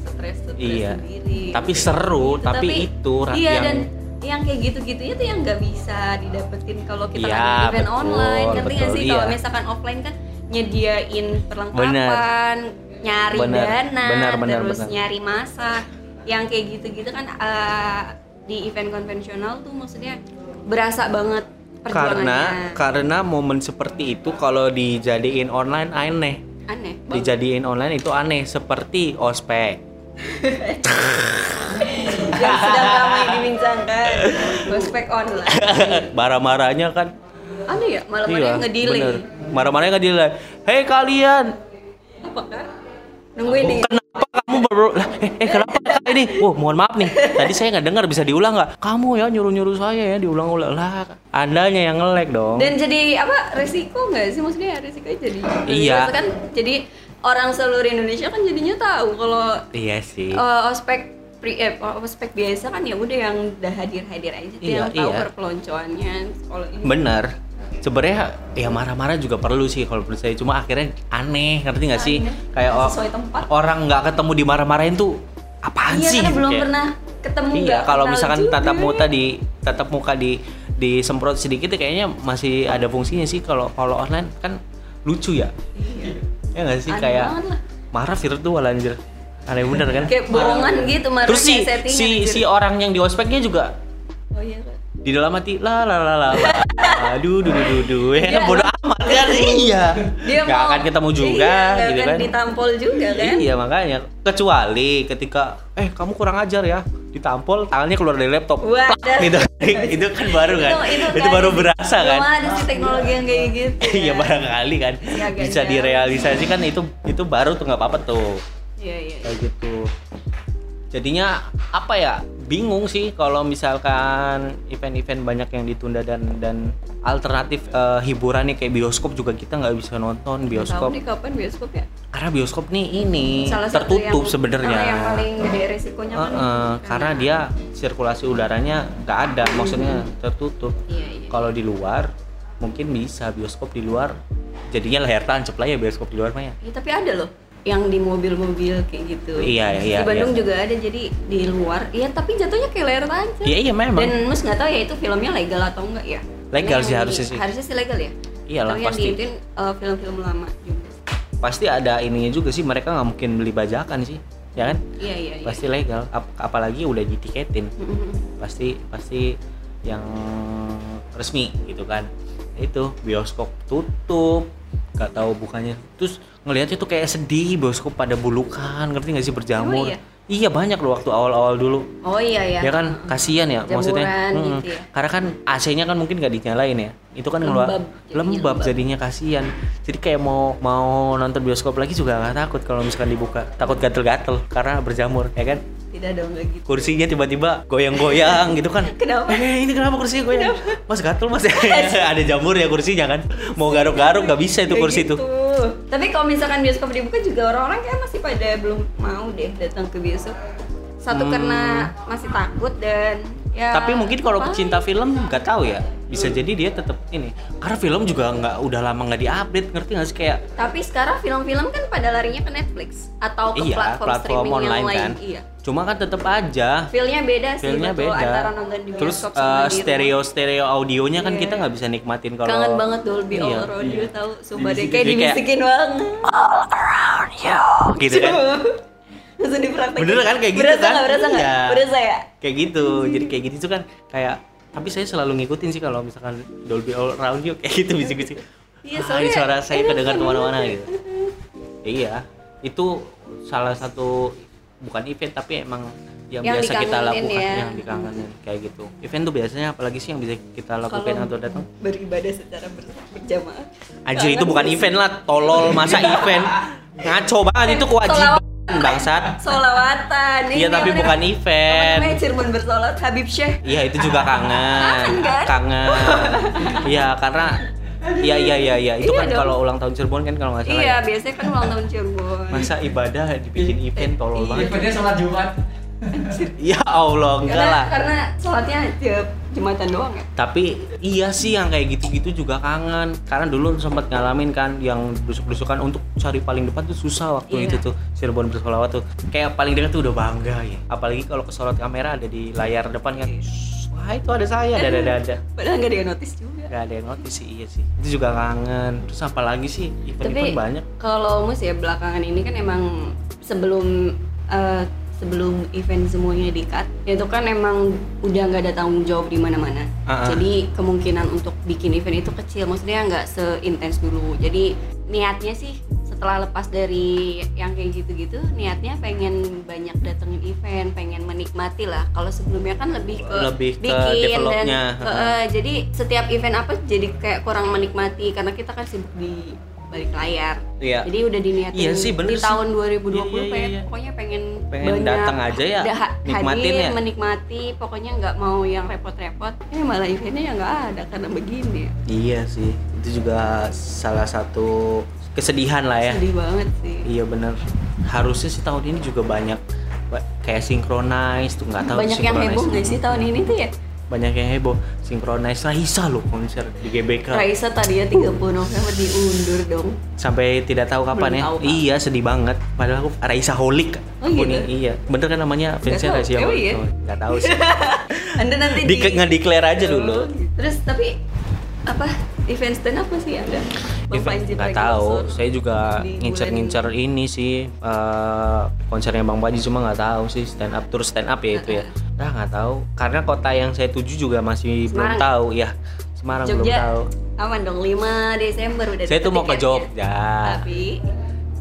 [SPEAKER 2] stres stres
[SPEAKER 1] Iya.
[SPEAKER 2] sendiri.
[SPEAKER 1] Tapi seru,
[SPEAKER 2] gitu.
[SPEAKER 1] tapi itu ra-
[SPEAKER 2] iya
[SPEAKER 1] yang-
[SPEAKER 2] dan yang kayak gitu-gitunya tuh yang nggak bisa didapetin kalau kita
[SPEAKER 1] Iya,
[SPEAKER 2] event
[SPEAKER 1] betul,
[SPEAKER 2] online ngerti nggak
[SPEAKER 1] betul,
[SPEAKER 2] sih kalau
[SPEAKER 1] iya.
[SPEAKER 2] misalkan offline kan nyediain perlengkapan nyari
[SPEAKER 1] Bener,
[SPEAKER 2] dana
[SPEAKER 1] bener, bener,
[SPEAKER 2] terus
[SPEAKER 1] bener.
[SPEAKER 2] nyari masak yang kayak gitu-gitu kan eh, di event konvensional tuh maksudnya berasa banget
[SPEAKER 1] Karena karena momen seperti itu kalau dijadiin online aneh.
[SPEAKER 2] aneh.
[SPEAKER 1] Dijadiin online itu aneh seperti ospek.
[SPEAKER 2] yang sedang ramai dibincangkan prospek online
[SPEAKER 1] Marah-marahnya kan
[SPEAKER 2] aneh ya ngedelay
[SPEAKER 1] bener. Marah-marahnya kan delay. Hei kalian,
[SPEAKER 2] apa kan nungguin di
[SPEAKER 1] kenapa kamu baru eh, eh kenapa kak ini? Oh mohon maaf nih, tadi saya nggak dengar bisa diulang nggak? Kamu ya nyuruh-nyuruh saya ya diulang-ulang lah. Andanya yang ngelek dong.
[SPEAKER 2] dan jadi apa resiko nggak sih maksudnya resikonya jadi
[SPEAKER 1] Iya.
[SPEAKER 2] Kan jadi orang seluruh Indonesia kan jadinya tahu kalau
[SPEAKER 1] Iya sih.
[SPEAKER 2] eh, ospek pre eh, ospek biasa kan ya udah yang udah hadir-hadir aja tuh
[SPEAKER 1] Iya,
[SPEAKER 2] yang tahu
[SPEAKER 1] iya.
[SPEAKER 2] perpeloncoannya kalau ini
[SPEAKER 1] bener sebenarnya ya marah-marah juga perlu sih kalau menurut saya cuma akhirnya aneh ngerti nggak sih
[SPEAKER 2] Aneh.
[SPEAKER 1] kayak
[SPEAKER 2] tempat.
[SPEAKER 1] orang nggak ketemu dimarah-marahin tuh apaan
[SPEAKER 2] iya
[SPEAKER 1] sih
[SPEAKER 2] karena belum
[SPEAKER 1] Kayak-
[SPEAKER 2] pernah ketemu
[SPEAKER 1] iya kalau misalkan
[SPEAKER 2] juga.
[SPEAKER 1] tatap muka di tatap muka di disemprot sedikit ya kayaknya masih ada fungsinya sih kalau kalau online kan lucu ya
[SPEAKER 2] iya.
[SPEAKER 1] ya nggak sih
[SPEAKER 2] Aneh
[SPEAKER 1] kayak marah virtual anjir aneh bener kan
[SPEAKER 2] kayak bohongan gitu marah
[SPEAKER 1] terus si
[SPEAKER 2] kayak
[SPEAKER 1] si
[SPEAKER 2] anjir.
[SPEAKER 1] si orang yang di ospeknya juga
[SPEAKER 2] oh iya.
[SPEAKER 1] Di dalam hati la la la la aduh duh duh duh duh ya
[SPEAKER 2] Dia-
[SPEAKER 1] bodoh amat kan? Iya.
[SPEAKER 2] Dia
[SPEAKER 1] nggak
[SPEAKER 2] mau
[SPEAKER 1] akan ketemu juga
[SPEAKER 2] iya,
[SPEAKER 1] gitu
[SPEAKER 2] akan
[SPEAKER 1] kan.
[SPEAKER 2] ditampol juga kan?
[SPEAKER 1] Iya makanya. Kecuali ketika eh kamu kurang ajar ya. Ditampol tangannya keluar dari laptop.
[SPEAKER 2] Wadah.
[SPEAKER 1] Plak, gitu. Itu kan baru kan. itu,
[SPEAKER 2] nggak
[SPEAKER 1] baru
[SPEAKER 2] ada-
[SPEAKER 1] berasa kan.
[SPEAKER 2] ada sih teknologi yang kayak gitu
[SPEAKER 1] iya
[SPEAKER 2] ya.
[SPEAKER 1] barangkali kan.
[SPEAKER 2] Iya,
[SPEAKER 1] bisa
[SPEAKER 2] jauh.
[SPEAKER 1] direalisasikan itu itu baru tuh nggak apa-apa tuh.
[SPEAKER 2] Iya iya.
[SPEAKER 1] Kayak gitu. Jadinya apa ya bingung sih kalau misalkan event-event banyak yang ditunda dan dan alternatif eh, hiburan nih kayak bioskop juga kita nggak bisa nonton
[SPEAKER 2] Tahu
[SPEAKER 1] bioskop.
[SPEAKER 2] nih kapan bioskop ya?
[SPEAKER 1] Karena bioskop nih ini
[SPEAKER 2] Salah
[SPEAKER 1] tertutup sebenarnya.
[SPEAKER 2] yang paling gede resikonya kan
[SPEAKER 1] Heeh, karena dia sirkulasi udaranya nggak ada maksudnya tertutup.
[SPEAKER 2] Iya iya
[SPEAKER 1] kalau di luar mungkin bisa bioskop di luar. Jadinya layar tancap lah ya bioskop di luar mah ya.
[SPEAKER 2] Iya, tapi ada loh yang di mobil-mobil kayak gitu.
[SPEAKER 1] Iya, iya,
[SPEAKER 2] Di Bandung
[SPEAKER 1] iya.
[SPEAKER 2] juga ada jadi di luar. Iya, tapi jatuhnya kayak layar tancap.
[SPEAKER 1] iya iya memang
[SPEAKER 2] Dan Mus nggak tahu ya itu filmnya legal atau enggak ya.
[SPEAKER 1] Legal
[SPEAKER 2] Karena
[SPEAKER 1] sih
[SPEAKER 2] yang
[SPEAKER 1] harusnya sih.
[SPEAKER 2] Harusnya sih legal ya.
[SPEAKER 1] Iyalah,
[SPEAKER 2] Tapi yang
[SPEAKER 1] pasti.
[SPEAKER 2] diintin uh, film-film lama juga.
[SPEAKER 1] pasti ada ininya juga sih mereka nggak mungkin beli bajakan sih ya kan
[SPEAKER 2] Iya iya iya.
[SPEAKER 1] pasti legal Ap- apalagi udah ditiketin
[SPEAKER 2] Mm-mm.
[SPEAKER 1] pasti pasti yang resmi gitu kan itu bioskop tutup nggak tahu bukannya terus ngelihatnya tuh kayak sedih bioskop pada bulukan ngerti nggak sih berjamur?
[SPEAKER 2] Iya?
[SPEAKER 1] iya banyak loh waktu awal-awal dulu.
[SPEAKER 2] Oh iya ya.
[SPEAKER 1] ya kan? Kasihan ya maksudnya
[SPEAKER 2] Jamuran
[SPEAKER 1] Mm,
[SPEAKER 2] gitu ya.
[SPEAKER 1] karena kan AC-nya kan mungkin nggak dinyalain ya. Itu kan ngeluar
[SPEAKER 2] Lembab, jadinya
[SPEAKER 1] lembab
[SPEAKER 2] lembab.
[SPEAKER 1] jadinya kasihan jadi kayak mau mau nonton bioskop lagi juga nggak takut kalau misalkan dibuka. Takut gatel-gatel karena berjamur ya kan
[SPEAKER 2] Tidak dong gitu.
[SPEAKER 1] kursinya tiba-tiba goyang-goyang gitu kan
[SPEAKER 2] Kenapa?
[SPEAKER 1] eh ini kenapa kursinya goyang mas gatel mas ada jamur ya kursinya kan mau garuk-garuk nggak bisa itu
[SPEAKER 2] Kayak
[SPEAKER 1] kursi
[SPEAKER 2] gitu.
[SPEAKER 1] tuh
[SPEAKER 2] Tapi kalau misalkan bioskop dibuka juga orang-orang kayak masih pada belum mau deh datang ke bioskop. Satu
[SPEAKER 1] Hmm.
[SPEAKER 2] karena masih takut dan ya
[SPEAKER 1] tapi mungkin kalau pecinta film nggak tahu ya bisa jadi dia tetap ini karena film juga nggak udah lama nggak diupdate ngerti nggak sih kayak
[SPEAKER 2] Tapi sekarang film-film kan pada larinya ke Netflix atau ke
[SPEAKER 1] iya
[SPEAKER 2] platform,
[SPEAKER 1] platform
[SPEAKER 2] streaming
[SPEAKER 1] online
[SPEAKER 2] yang lain.
[SPEAKER 1] kan
[SPEAKER 2] Iya.
[SPEAKER 1] cuma kan tetep aja
[SPEAKER 2] Filmnya beda sih betul
[SPEAKER 1] beda
[SPEAKER 2] antara nonton di
[SPEAKER 1] terus
[SPEAKER 2] bioskop
[SPEAKER 1] eh,
[SPEAKER 2] rumah.
[SPEAKER 1] stereo stereo audionya kan
[SPEAKER 2] Iya.
[SPEAKER 1] kita nggak bisa nikmatin kalau
[SPEAKER 2] Kangen banget Dolby
[SPEAKER 1] Iya.
[SPEAKER 2] All Audio tahu sumpah deh kayak
[SPEAKER 1] Jadi kayak-
[SPEAKER 2] dibisikin banget.
[SPEAKER 1] yo gitu kan
[SPEAKER 2] Langsung dipraktekin.
[SPEAKER 1] Bener kan? Kayak gitu
[SPEAKER 2] berasa
[SPEAKER 1] kan?
[SPEAKER 2] berasa nggak?
[SPEAKER 1] Iya.
[SPEAKER 2] Berasa ya?
[SPEAKER 1] kayak gitu. Jadi kayak gitu tuh kan? Kayak tapi saya selalu ngikutin sih kalau misalkan Dolby All Audio kayak gitu bisik-bisik
[SPEAKER 2] Iya,
[SPEAKER 1] ah,
[SPEAKER 2] soalnya
[SPEAKER 1] ini suara saya kedengar
[SPEAKER 2] ke
[SPEAKER 1] mana-mana gitu. Iya. Itu salah satu bukan event tapi emang yang,
[SPEAKER 2] Yang
[SPEAKER 1] biasa kita lakukan.
[SPEAKER 2] ya.
[SPEAKER 1] yang dikangenin. Kayak gitu. Event tuh biasanya apalagi sih yang bisa kita lakukan atau datang?
[SPEAKER 2] beribadah secara ber- berjamaah.
[SPEAKER 1] Anjir itu bukan event lah, tolol masa event. Ngaco banget itu kewajiban bangsat.
[SPEAKER 2] Solawatan.
[SPEAKER 1] Iya tapi
[SPEAKER 2] namanya-
[SPEAKER 1] bukan
[SPEAKER 2] Namanya
[SPEAKER 1] event.
[SPEAKER 2] Cirebon bersolat Habib Syekh.
[SPEAKER 1] Iya itu juga kangen.
[SPEAKER 2] Kangen, kan?
[SPEAKER 1] Kangen. Iya karena Iya iya iya iya itu
[SPEAKER 2] Iya
[SPEAKER 1] kan kalau ulang tahun Cirebon kan kalau nggak salah.
[SPEAKER 2] Iya,
[SPEAKER 1] ya.
[SPEAKER 2] biasanya kan ulang tahun Cirebon.
[SPEAKER 1] Masa ibadah dibikin event tolol
[SPEAKER 2] Iya.
[SPEAKER 1] banget.
[SPEAKER 3] Eventnya sholat Jumat.
[SPEAKER 1] Ya Allah enggak
[SPEAKER 2] karena,
[SPEAKER 1] lah.
[SPEAKER 2] karena sholatnya tiap jumatan doang ya.
[SPEAKER 1] Tapi iya sih yang kayak gitu-gitu juga kangen. Karena dulu sempat ngalamin kan yang dusuk-dusukan untuk cari paling depan tuh susah waktu
[SPEAKER 2] Iya.
[SPEAKER 1] itu tuh Cirebon bersolawat tuh. Kayak paling dekat tuh udah bangga ya. Apalagi kalau kesorot kamera ada di layar depan kan. "Shh, Wah itu ada saya, ada ada ada. ada.
[SPEAKER 2] Padahal nggak ada yang notice juga.
[SPEAKER 1] Gak ada yang notice sih iya sih. Itu juga kangen. Terus apa lagi sih event-event
[SPEAKER 2] Tapi
[SPEAKER 1] banyak.
[SPEAKER 2] kalau mus ya belakangan ini kan emang sebelum eh, sebelum event semuanya di-cut, itu kan emang udah nggak ada tanggung jawab di mana-mana.
[SPEAKER 1] Ah.
[SPEAKER 2] Jadi kemungkinan untuk bikin event itu kecil, maksudnya nggak seintens dulu. Jadi niatnya sih setelah lepas dari yang kayak gitu-gitu, niatnya pengen banyak datengin event, pengen menikmati lah. Kalau sebelumnya kan lebih ke
[SPEAKER 1] Lebih ke
[SPEAKER 2] bikin dan ke- eh, jadi setiap event apa jadi kayak kurang menikmati karena kita kan sibuk di balik layar.
[SPEAKER 1] Iya.
[SPEAKER 2] Jadi udah diniatin
[SPEAKER 1] Iya sih, bener
[SPEAKER 2] di
[SPEAKER 1] sih.
[SPEAKER 2] tahun 2020
[SPEAKER 1] Iya, iya,
[SPEAKER 2] pengen
[SPEAKER 1] iya.
[SPEAKER 2] pokoknya pengen,
[SPEAKER 1] Pengen datang aja ya,
[SPEAKER 2] da-
[SPEAKER 1] nikmatin
[SPEAKER 2] hadir,
[SPEAKER 1] ya.
[SPEAKER 2] menikmati, pokoknya nggak mau yang repot-repot. Eh malah eventnya ya nggak ada karena begini.
[SPEAKER 1] Iya sih. Itu juga salah satu kesedihan lah ya.
[SPEAKER 2] Sedih banget sih.
[SPEAKER 1] Iya bener Harusnya sih tahun ini juga banyak Ba- kayak synchronize tuh nggak tahu
[SPEAKER 2] banyak yang heboh nggak sih tahun ini tuh ya
[SPEAKER 1] banyak yang heboh. Synchronize Raisa loh konser di GBK.
[SPEAKER 2] Raisa tadi ya 30 November diundur dong.
[SPEAKER 1] Sampai tidak tahu kapan
[SPEAKER 2] Belum
[SPEAKER 1] ya.
[SPEAKER 2] tahu,
[SPEAKER 1] iya sedih banget. Padahal aku Raisa Holik.
[SPEAKER 2] Oh, gitu?
[SPEAKER 1] Iya. Bener kan namanya fansnya. Raisa
[SPEAKER 2] Oh,
[SPEAKER 1] Holik?
[SPEAKER 2] iya?
[SPEAKER 1] Oh, nggak tahu sih.
[SPEAKER 2] Anda nanti
[SPEAKER 1] di nge-declare aja dulu.
[SPEAKER 2] Terus tapi apa? Event stand up masih ada? Bang
[SPEAKER 1] nggak tahu. Saya juga
[SPEAKER 2] di
[SPEAKER 1] ngincer-ngincer ini sih eh, konsernya Bang Baji cuma nggak tahu sih stand up terus stand up ya itu ya nah nggak tahu. Karena kota yang saya tuju juga masih belum
[SPEAKER 2] Semarang.
[SPEAKER 1] tahu. Ya Semarang belum
[SPEAKER 2] Jogja.
[SPEAKER 1] tahu.
[SPEAKER 2] Aman dong 5 Desember udah
[SPEAKER 1] saya tuh mau ke
[SPEAKER 2] tiketnya.
[SPEAKER 1] Jogja.
[SPEAKER 2] Tapi?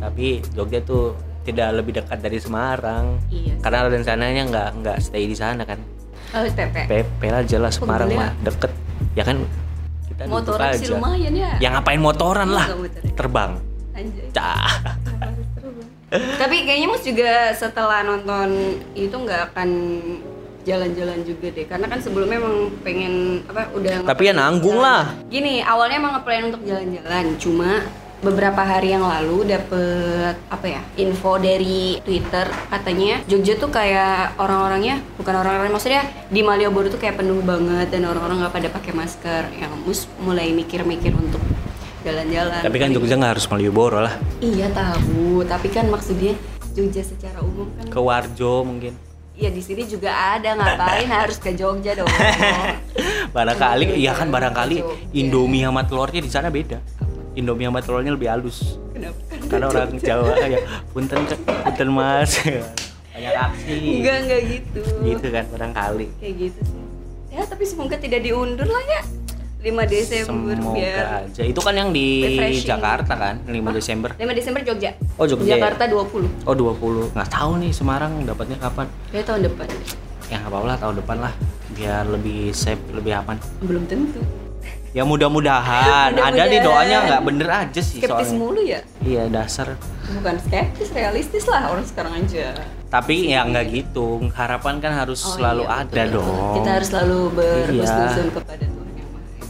[SPEAKER 1] Tapi Jogja tuh tidak lebih dekat dari Semarang.
[SPEAKER 2] Iya
[SPEAKER 1] karena rencananya nggak nggak stay di sana kan.
[SPEAKER 2] Oh PP
[SPEAKER 1] lah Semarang
[SPEAKER 2] gila.
[SPEAKER 1] mah deket. Ya kan? Kita
[SPEAKER 2] motoran sih lumayan ya.
[SPEAKER 1] Ya ngapain motoran lah?
[SPEAKER 2] Ya?
[SPEAKER 1] terbang.
[SPEAKER 2] Anjay.
[SPEAKER 1] Cah.
[SPEAKER 2] tapi kayaknya Mas juga setelah nonton itu nggak akan jalan-jalan juga deh. Karena kan sebelumnya emang pengen apa udah
[SPEAKER 1] Tapi ya nanggung
[SPEAKER 2] jalan.
[SPEAKER 1] lah.
[SPEAKER 2] gini awalnya emang ngeplan untuk jalan-jalan. Cuma beberapa hari yang lalu dapet apa ya info dari Twitter. Katanya Jogja tuh kayak orang-orangnya bukan orang-orang maksudnya di Malioboro tuh kayak penuh banget dan orang-orang nggak pada pakai masker. Yang mus mulai mikir-mikir untuk jalan-jalan.
[SPEAKER 1] Tapi kan Jogja nggak harus Malioboro lah.
[SPEAKER 2] Iya tahu, tapi kan maksudnya Jogja secara umum kan
[SPEAKER 1] ke Warjo mungkin
[SPEAKER 2] ya di sini juga ada ngapain harus ke Jogja dong.
[SPEAKER 1] barangkali
[SPEAKER 2] Jogja,
[SPEAKER 1] iya kan barangkali. Indomie sama telurnya di sana beda Indomie sama telurnya lebih halus
[SPEAKER 2] Kenapa?
[SPEAKER 1] karena orang Jawa ya punten punten mas banyak aksi
[SPEAKER 2] Enggak enggak gitu.
[SPEAKER 1] gitu kan barangkali
[SPEAKER 2] Kayak gitu sih. Ya tapi semoga tidak diundur lah ya. 5 Desember
[SPEAKER 1] semoga
[SPEAKER 2] biar
[SPEAKER 1] aja itu kan yang di
[SPEAKER 2] refreshing.
[SPEAKER 1] Jakarta kan 5 Desember
[SPEAKER 2] 5 Desember Jogja.
[SPEAKER 1] Oh, Jogja ya?
[SPEAKER 2] Jakarta 20.
[SPEAKER 1] oh 20 nggak tahu nih Semarang dapatnya kapan
[SPEAKER 2] Ya tahun depan.
[SPEAKER 1] ya nggak apa-apa lah tahun depan lah biar lebih safe lebih aman
[SPEAKER 2] Belum tentu.
[SPEAKER 1] ya mudah-mudahan ada di doanya nggak bener aja sih
[SPEAKER 2] Skeptis
[SPEAKER 1] soalnya
[SPEAKER 2] mulu ya.
[SPEAKER 1] iya dasar
[SPEAKER 2] Bukan skeptis, realistis lah orang sekarang aja.
[SPEAKER 1] tapi ya nggak gitu harapan kan harus
[SPEAKER 2] Oh
[SPEAKER 1] selalu
[SPEAKER 2] iya,
[SPEAKER 1] ada
[SPEAKER 2] betul.
[SPEAKER 1] dong
[SPEAKER 2] Kita harus selalu berhusnuzon
[SPEAKER 1] Iya.
[SPEAKER 2] kepada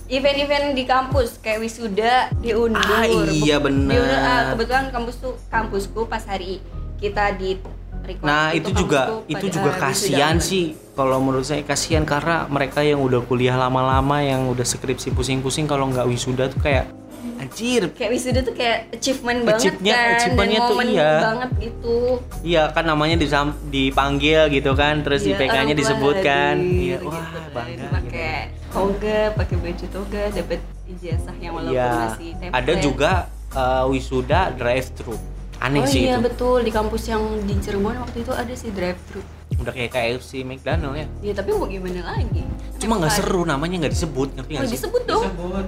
[SPEAKER 2] Event-event di kampus kayak wisuda diundur.
[SPEAKER 1] Ah, iya,
[SPEAKER 2] Bu-
[SPEAKER 1] bener.
[SPEAKER 2] diundur, ah, kebetulan kampus tuh kampusku pas hari kita di record
[SPEAKER 1] nah itu juga itu
[SPEAKER 2] pada,
[SPEAKER 1] juga
[SPEAKER 2] ah,
[SPEAKER 1] kasihan
[SPEAKER 2] online.
[SPEAKER 1] sih kalau menurut saya kasihan karena mereka yang udah kuliah lama-lama yang udah skripsi pusing-pusing kalau nggak wisuda tuh kayak anjir
[SPEAKER 2] Kayak wisuda tuh kayak achievement banget
[SPEAKER 1] Achieve-nya-
[SPEAKER 2] kan
[SPEAKER 1] achievement-nya tuh iya.
[SPEAKER 2] banget gitu.
[SPEAKER 1] Iya kan namanya disam, dipanggil gitu kan terus
[SPEAKER 2] Iya,
[SPEAKER 1] IPK-nya disebutkan iya
[SPEAKER 2] gitu
[SPEAKER 1] wah
[SPEAKER 2] kan.
[SPEAKER 1] bangga gitu.
[SPEAKER 2] Toga, pakai baju toga, dapat ijazah yang walaupun
[SPEAKER 1] Iya
[SPEAKER 2] masih template.
[SPEAKER 1] ada juga uh, wisuda drive thru aneh
[SPEAKER 2] oh
[SPEAKER 1] sih
[SPEAKER 2] iya
[SPEAKER 1] itu
[SPEAKER 2] betul di kampus yang di Cirebon waktu itu ada sih drive thru.
[SPEAKER 1] udah kayak KFC McDonald ya
[SPEAKER 2] Ya tapi mau gimana lagi?
[SPEAKER 1] cuma nggak seru namanya nggak disebut ngerti
[SPEAKER 2] Oh,
[SPEAKER 1] nggak sih
[SPEAKER 2] disebut dong. Disebut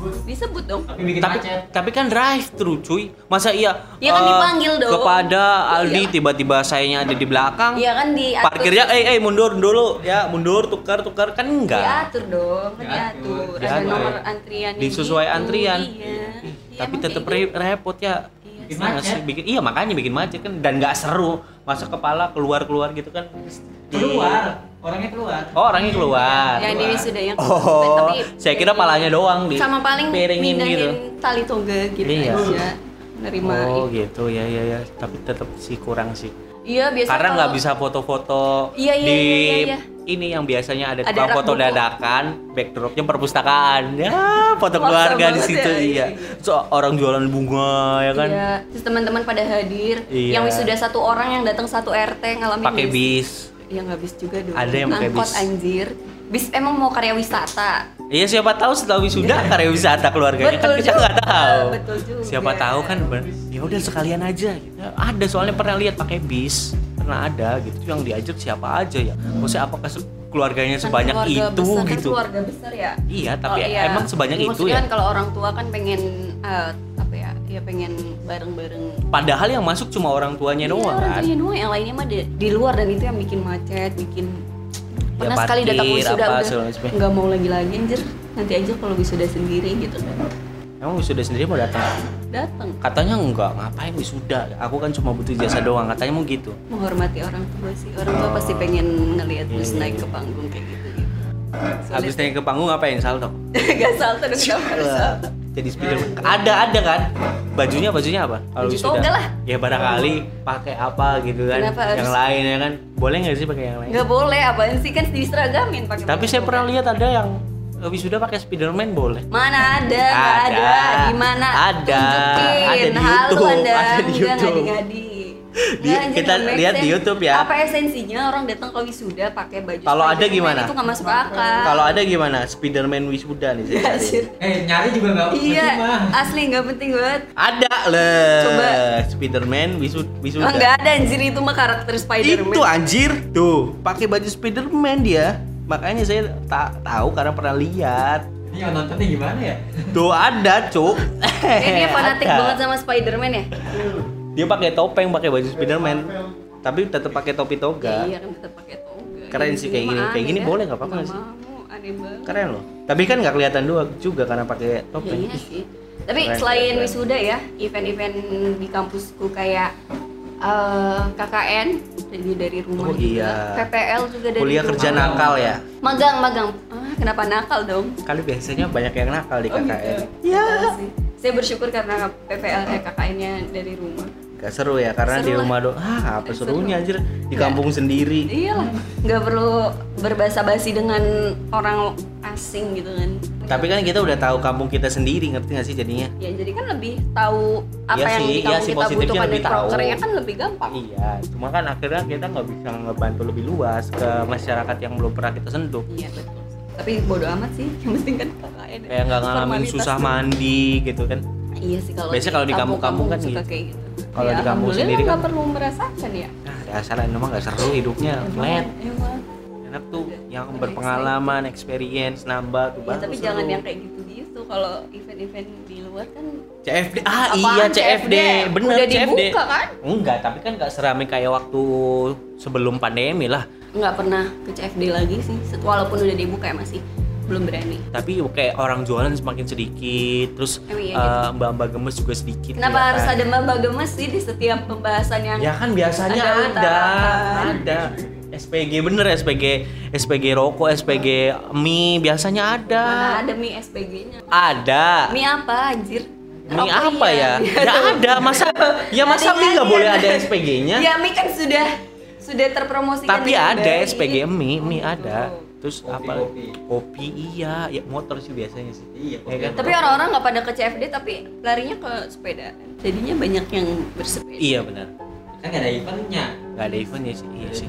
[SPEAKER 2] dong.
[SPEAKER 1] tapi tapi kan drive thru cuy masa iya
[SPEAKER 2] Ya kan
[SPEAKER 1] uh,
[SPEAKER 2] dipanggil dong.
[SPEAKER 1] kepada Aldi
[SPEAKER 2] Iya.
[SPEAKER 1] tiba-tiba sayanya ada di belakang
[SPEAKER 2] Iya kan di
[SPEAKER 1] parkirnya eh eh mundur dulu ya mundur tukar tukar kan enggak
[SPEAKER 2] diatur dong, kan diatur. Ada
[SPEAKER 1] Diatur.
[SPEAKER 2] nomor antrian
[SPEAKER 1] Disesuai antrian.
[SPEAKER 2] Iya. Iya,
[SPEAKER 1] tapi tetap
[SPEAKER 2] gitu.
[SPEAKER 1] repot ya
[SPEAKER 2] Iya,
[SPEAKER 1] Gimana sih bikin iya makanya bikin macet kan dan nggak seru masa kepala keluar keluar gitu kan
[SPEAKER 3] keluar orangnya keluar
[SPEAKER 1] oh orangnya keluar
[SPEAKER 2] Yang di wisuda yang
[SPEAKER 1] oh
[SPEAKER 2] tapi
[SPEAKER 1] saya kira palanya doang di
[SPEAKER 2] sama paling
[SPEAKER 1] piringin gitu
[SPEAKER 2] tali toga gitu
[SPEAKER 1] Iya.
[SPEAKER 2] aja. Nerima.
[SPEAKER 1] oh gitu ya ya ya tapi tetap sih kurang sih
[SPEAKER 2] Iya, biasa
[SPEAKER 1] karena nggak
[SPEAKER 2] kalau-
[SPEAKER 1] bisa foto-foto
[SPEAKER 2] Iya, iya,
[SPEAKER 1] di
[SPEAKER 2] iya, iya, iya.
[SPEAKER 1] ini yang biasanya ada
[SPEAKER 2] Ada
[SPEAKER 1] foto
[SPEAKER 2] buku.
[SPEAKER 1] dadakan backdropnya perpustakaan ya foto keluarga di situ
[SPEAKER 2] ya,
[SPEAKER 1] iya
[SPEAKER 2] iya.
[SPEAKER 1] so orang jualan bunga ya kan
[SPEAKER 2] Iya, terus teman-teman pada hadir.
[SPEAKER 1] Iya.
[SPEAKER 2] Yang wisuda satu orang yang datang satu RT ngalamin
[SPEAKER 1] pakai
[SPEAKER 2] sih?
[SPEAKER 1] bis
[SPEAKER 2] Iya nggak bis juga dong.
[SPEAKER 1] Ada yang pakai bis.
[SPEAKER 2] anjir. Bis emang mau karya wisata.
[SPEAKER 1] Iya siapa tahu setelah wisuda karya wisata keluarganya kan
[SPEAKER 2] Betul
[SPEAKER 1] kita nggak tahu.
[SPEAKER 2] betul juga.
[SPEAKER 1] Siapa tahu kan ya udah sekalian aja. Ada soalnya pernah lihat pakai bis pernah ada gitu yang diajak siapa aja ya. Maksudnya apakah keluarganya
[SPEAKER 2] Kan
[SPEAKER 1] sebanyak
[SPEAKER 2] keluarga
[SPEAKER 1] itu
[SPEAKER 2] besar, kan
[SPEAKER 1] gitu?
[SPEAKER 2] keluarga besar ya.
[SPEAKER 1] Iya tapi
[SPEAKER 2] Oh, iya.
[SPEAKER 1] emang sebanyak
[SPEAKER 2] Ya,
[SPEAKER 1] itu
[SPEAKER 2] maksudnya
[SPEAKER 1] ya.
[SPEAKER 2] kan kalau orang tua kan pengen eh, apa ya? Ya pengen bareng-bareng.
[SPEAKER 1] Padahal yang masuk cuma orang tuanya
[SPEAKER 2] Iya,
[SPEAKER 1] doang
[SPEAKER 2] orang
[SPEAKER 1] kan.
[SPEAKER 2] tuanya doang, yang lainnya mah di, di luar dan itu yang bikin macet, bikin
[SPEAKER 1] Ya,
[SPEAKER 2] pernah sekali datang wisuda udah nggak mau lagi lagi anjir nanti aja kalau wisuda sendiri gitu
[SPEAKER 1] Emang wisuda sendiri mau datang?
[SPEAKER 2] datang
[SPEAKER 1] Katanya enggak, ngapain wisuda? Aku kan cuma butuh jasa doang, katanya mau gitu.
[SPEAKER 2] menghormati orang tua sih orang tua
[SPEAKER 1] Oh.
[SPEAKER 2] pasti pengen ngelihat
[SPEAKER 1] Iya, iya,
[SPEAKER 2] naik
[SPEAKER 1] iya.
[SPEAKER 2] ke panggung kayak gitu gitu
[SPEAKER 1] Habis naik ke panggung ngapain salto?
[SPEAKER 2] gak salto harus salto
[SPEAKER 1] jadi Spiderman ada ada kan? Bajunya bajunya apa? Kalau
[SPEAKER 2] Baju toga lah.
[SPEAKER 1] ya barangkali pakai apa gitu kan?
[SPEAKER 2] Kenapa harus-
[SPEAKER 1] yang lain ya kan? Boleh nggak sih pakai yang lain?
[SPEAKER 2] Nggak boleh apaan sih? Kan diseragamin pakai
[SPEAKER 1] tapi saya pernah lihat ada yang eh, wisuda pakai Spiderman boleh.
[SPEAKER 2] Mana ada? Nggak ada,
[SPEAKER 1] Ada.
[SPEAKER 2] di mana
[SPEAKER 1] Ada.
[SPEAKER 2] tunjukin.
[SPEAKER 1] Ada di
[SPEAKER 2] Halo,
[SPEAKER 1] YouTube.
[SPEAKER 2] anda.
[SPEAKER 1] Ada di YouTube.
[SPEAKER 2] ngadi-ngadi
[SPEAKER 1] Di- kita lihat di. YouTube ya.
[SPEAKER 2] apa esensinya orang datang ke wisuda pakai baju
[SPEAKER 1] Kalau ada gimana?
[SPEAKER 2] itu nggak masuk akal
[SPEAKER 1] kalau ada gimana Spiderman wisuda nih saya cari.
[SPEAKER 2] Anjir.
[SPEAKER 3] Eh nyari juga nggak
[SPEAKER 2] iya
[SPEAKER 3] penting mah.
[SPEAKER 2] asli nggak penting banget
[SPEAKER 1] ada le
[SPEAKER 2] Coba.
[SPEAKER 1] Spiderman wisu, wisuda
[SPEAKER 2] Oh, nggak ada anjir itu mah karakter Spiderman
[SPEAKER 1] itu anjir tuh pakai baju Spiderman dia makanya saya tak tahu karena pernah lihat
[SPEAKER 3] Ini yang nontonnya gimana ya?
[SPEAKER 1] tuh ada cuk
[SPEAKER 2] dia fanatik
[SPEAKER 1] Ada.
[SPEAKER 2] banget sama Spiderman ya
[SPEAKER 1] dia pakai topeng pakai baju Spiderman tapi tetap pakai topi
[SPEAKER 2] Ya,
[SPEAKER 1] toga
[SPEAKER 2] iya kan tetap pakai toga.
[SPEAKER 1] Keren
[SPEAKER 2] Ya,
[SPEAKER 1] sih kayak gini. Kayak gini
[SPEAKER 2] dah.
[SPEAKER 1] boleh nggak apa-apa sih? keren loh tapi kan nggak kelihatan dua juga karena pakai
[SPEAKER 2] Ya,
[SPEAKER 1] topeng
[SPEAKER 2] iya sih. Tapi
[SPEAKER 1] Keren,
[SPEAKER 2] selain
[SPEAKER 1] keren,
[SPEAKER 2] wisuda ya, event-event di kampusku kayak eh, KKN jadi dari rumah
[SPEAKER 1] Oh,
[SPEAKER 2] juga.
[SPEAKER 1] iya.
[SPEAKER 2] PPL juga dari
[SPEAKER 1] kuliah
[SPEAKER 2] rumah.
[SPEAKER 1] kerja nakal ya
[SPEAKER 2] Magang, magang. Ah, kenapa nakal dong?
[SPEAKER 1] kali biasanya banyak yang nakal di
[SPEAKER 2] Oh, gitu.
[SPEAKER 1] KKN
[SPEAKER 2] Nakal sih. Saya bersyukur karena PPL eh, KKN-nya dari rumah.
[SPEAKER 1] Gak seru ya karena di
[SPEAKER 2] Seru lah.
[SPEAKER 1] rumah do ah apa
[SPEAKER 2] Seru.
[SPEAKER 1] serunya anjir di kampung sendiri
[SPEAKER 2] Iyalah, nggak perlu berbahasa basi dengan orang asing gitu kan.
[SPEAKER 1] tapi kan kita udah tahu kampung kita sendiri ngerti gak sih jadinya
[SPEAKER 2] ya jadi kan lebih tahu apa
[SPEAKER 1] Iya
[SPEAKER 2] yang
[SPEAKER 1] sih,
[SPEAKER 2] di
[SPEAKER 1] iya
[SPEAKER 2] kampung
[SPEAKER 1] sih,
[SPEAKER 2] kita
[SPEAKER 1] positifnya
[SPEAKER 2] butuhkan
[SPEAKER 1] tahu.
[SPEAKER 2] prokernya kan lebih gampang.
[SPEAKER 1] iya cuma kan akhirnya kita nggak bisa ngebantu lebih luas ke masyarakat yang belum pernah kita sentuh
[SPEAKER 2] Iya betul. Tapi bodo amat sih, yang penting kan KKN.
[SPEAKER 1] kayak nggak ngalamin susah mandi gitu kan
[SPEAKER 2] Iya sih kalau
[SPEAKER 1] Biasanya kalau di kampung-kampung kan gitu.
[SPEAKER 2] kayak gitu.
[SPEAKER 1] Kalau
[SPEAKER 2] Ya,
[SPEAKER 1] di kampung sendiri kan-
[SPEAKER 2] perlu merasakan ya.
[SPEAKER 1] nah dasar emang nggak seru hidupnya flat enak tuh yang berpengalaman experience nambah tuh
[SPEAKER 2] Ya,
[SPEAKER 1] baru
[SPEAKER 2] tapi
[SPEAKER 1] seru.
[SPEAKER 2] jangan yang kayak gitu-gitu. Kalau event-event di luar kan
[SPEAKER 1] CFD ah
[SPEAKER 2] Apaan
[SPEAKER 1] iya CFD bener
[SPEAKER 2] Udah
[SPEAKER 1] CFD
[SPEAKER 2] dibuka kan?
[SPEAKER 1] enggak tapi kan nggak seramai kayak waktu sebelum pandemi lah
[SPEAKER 2] nggak pernah ke CFD lagi sih. Walaupun udah dibuka ya masih belum berani.
[SPEAKER 1] tapi kayak orang jualan semakin sedikit terus
[SPEAKER 2] Emang iya
[SPEAKER 1] eh, mbak-mbak gemes juga sedikit
[SPEAKER 2] Kenapa
[SPEAKER 1] ya
[SPEAKER 2] harus
[SPEAKER 1] kan?
[SPEAKER 2] ada mbak gemes sih di setiap pembahasan yang
[SPEAKER 1] ya kan biasanya
[SPEAKER 2] Ada
[SPEAKER 1] ada ada SPG bener SPG SPG rokok SPG mie biasanya ada
[SPEAKER 2] mana ada mie SPG-nya?
[SPEAKER 1] ada
[SPEAKER 2] Mie apa anjir?
[SPEAKER 1] mie
[SPEAKER 2] Oh,
[SPEAKER 1] apa
[SPEAKER 2] iya.
[SPEAKER 1] ya ya ada masa ya masa mie nggak boleh ada SPG-nya
[SPEAKER 2] Ya mie kan sudah sudah terpromosikan
[SPEAKER 1] tapi ada. SPG mie mie
[SPEAKER 2] Oh,
[SPEAKER 1] ada
[SPEAKER 2] gitu.
[SPEAKER 1] Terus
[SPEAKER 3] Kopi,
[SPEAKER 1] apa
[SPEAKER 3] kopi.
[SPEAKER 1] kopi iya ya motor sih biasanya sih
[SPEAKER 3] Iya,
[SPEAKER 1] Ya kan?
[SPEAKER 2] Tapi orang-orang nggak pada ke CFD tapi larinya ke sepeda. Jadinya banyak yang bersepeda.
[SPEAKER 1] iya benar
[SPEAKER 3] Kan nggak ada eventnya.
[SPEAKER 1] nggak ada eventnya sih iya sih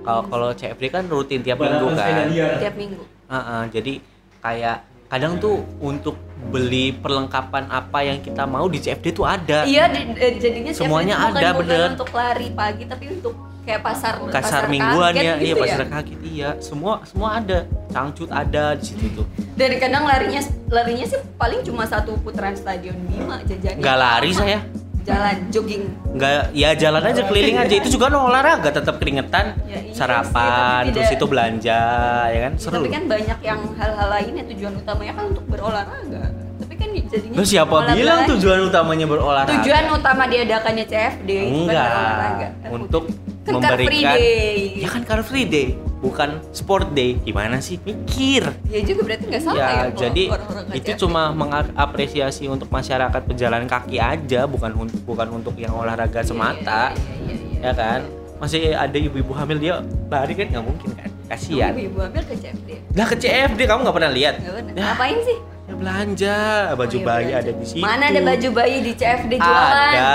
[SPEAKER 1] kalau kalau CFD kan rutin tiap
[SPEAKER 3] Balapan
[SPEAKER 1] minggu kan.
[SPEAKER 2] Tiap minggu.
[SPEAKER 1] Heeh, jadi kayak kadang tuh untuk beli perlengkapan apa yang kita mau di CFD tuh ada
[SPEAKER 2] Iya, eh, jadinya CFD
[SPEAKER 1] Semuanya
[SPEAKER 2] itu bukan,
[SPEAKER 1] ada,
[SPEAKER 2] bukan
[SPEAKER 1] bener.
[SPEAKER 2] untuk lari pagi tapi untuk kayak pasar
[SPEAKER 1] kasar mingguan
[SPEAKER 2] kaget
[SPEAKER 1] ya iya
[SPEAKER 2] gitu
[SPEAKER 1] pasar kaget iya semua semua ada cangcut ada di situ tuh
[SPEAKER 2] Dan kadang larinya larinya sih paling cuma satu putaran stadion Bima jajannya.
[SPEAKER 1] nggak lari
[SPEAKER 2] apa?
[SPEAKER 1] saya
[SPEAKER 2] Jalan jogging.
[SPEAKER 1] nggak ya jalan aja keliling aja itu juga no olahraga tetap keringetan
[SPEAKER 2] Ya, iya sih,
[SPEAKER 1] sarapan
[SPEAKER 2] tapi
[SPEAKER 1] terus itu belanja ya kan
[SPEAKER 2] Ya,
[SPEAKER 1] seru
[SPEAKER 2] tapi kan banyak yang hal-hal lainnya tujuan utamanya kan untuk berolahraga. Tapi kan jadinya
[SPEAKER 1] Terus siapa bilang tujuan utamanya berolahraga
[SPEAKER 2] Tujuan utama diadakannya CFD bukan
[SPEAKER 1] enggak.
[SPEAKER 2] Kan
[SPEAKER 1] untuk
[SPEAKER 2] Kan Car Free
[SPEAKER 1] memberikan
[SPEAKER 2] Day.
[SPEAKER 1] ya kan car free day bukan sport day gimana sih mikir
[SPEAKER 2] Ya juga berarti nggak salah ya.
[SPEAKER 1] ya jadi
[SPEAKER 2] orang-orang
[SPEAKER 1] itu cuma mengapresiasi untuk masyarakat pejalan kaki aja bukan untuk bukan untuk yang olahraga semata
[SPEAKER 2] Iya, iya, iya, iya.
[SPEAKER 1] ya kan masih ada ibu-ibu hamil dia lari kan nggak mungkin kan kasihan
[SPEAKER 2] Ibu ambil ke CFD.
[SPEAKER 1] lah ke CFD kamu nggak pernah lihat
[SPEAKER 2] Nggak.
[SPEAKER 1] Ya,
[SPEAKER 2] Ngapain sih?
[SPEAKER 1] ya belanja baju
[SPEAKER 2] Oh, iya,
[SPEAKER 1] bayi
[SPEAKER 2] belanja.
[SPEAKER 1] ada di situ
[SPEAKER 2] Mana ada baju bayi di CFD jualan?
[SPEAKER 1] ada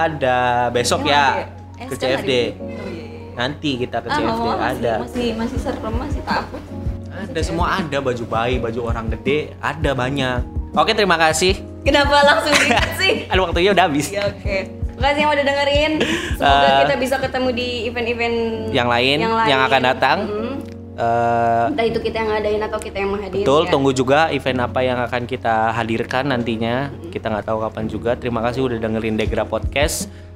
[SPEAKER 1] ada besok
[SPEAKER 2] Emang
[SPEAKER 1] ya
[SPEAKER 2] ada Eh,
[SPEAKER 1] ke CFD.
[SPEAKER 2] Oh, iya, iya.
[SPEAKER 1] nanti kita ke
[SPEAKER 2] Ah,
[SPEAKER 1] CFD
[SPEAKER 2] mau, masih,
[SPEAKER 1] ada
[SPEAKER 2] Masih masih serem, masih takut.
[SPEAKER 1] ada semua ada baju bayi baju orang gede ada banyak oke terima kasih
[SPEAKER 2] Kenapa langsung gitu sih?
[SPEAKER 1] Aduh waktunya udah habis
[SPEAKER 2] Ya oke. Makasih yang udah dengerin. Semoga
[SPEAKER 1] Eh,
[SPEAKER 2] kita bisa ketemu di event-event
[SPEAKER 1] yang lain, yang akan datang.
[SPEAKER 2] Mm.
[SPEAKER 1] Eh,
[SPEAKER 2] Entah itu kita yang ngadain atau kita yang menghadiri.
[SPEAKER 1] betul
[SPEAKER 2] ya.
[SPEAKER 1] tunggu juga event apa yang akan kita hadirkan nantinya kita nggak tahu kapan juga terima kasih udah dengerin Degra Podcast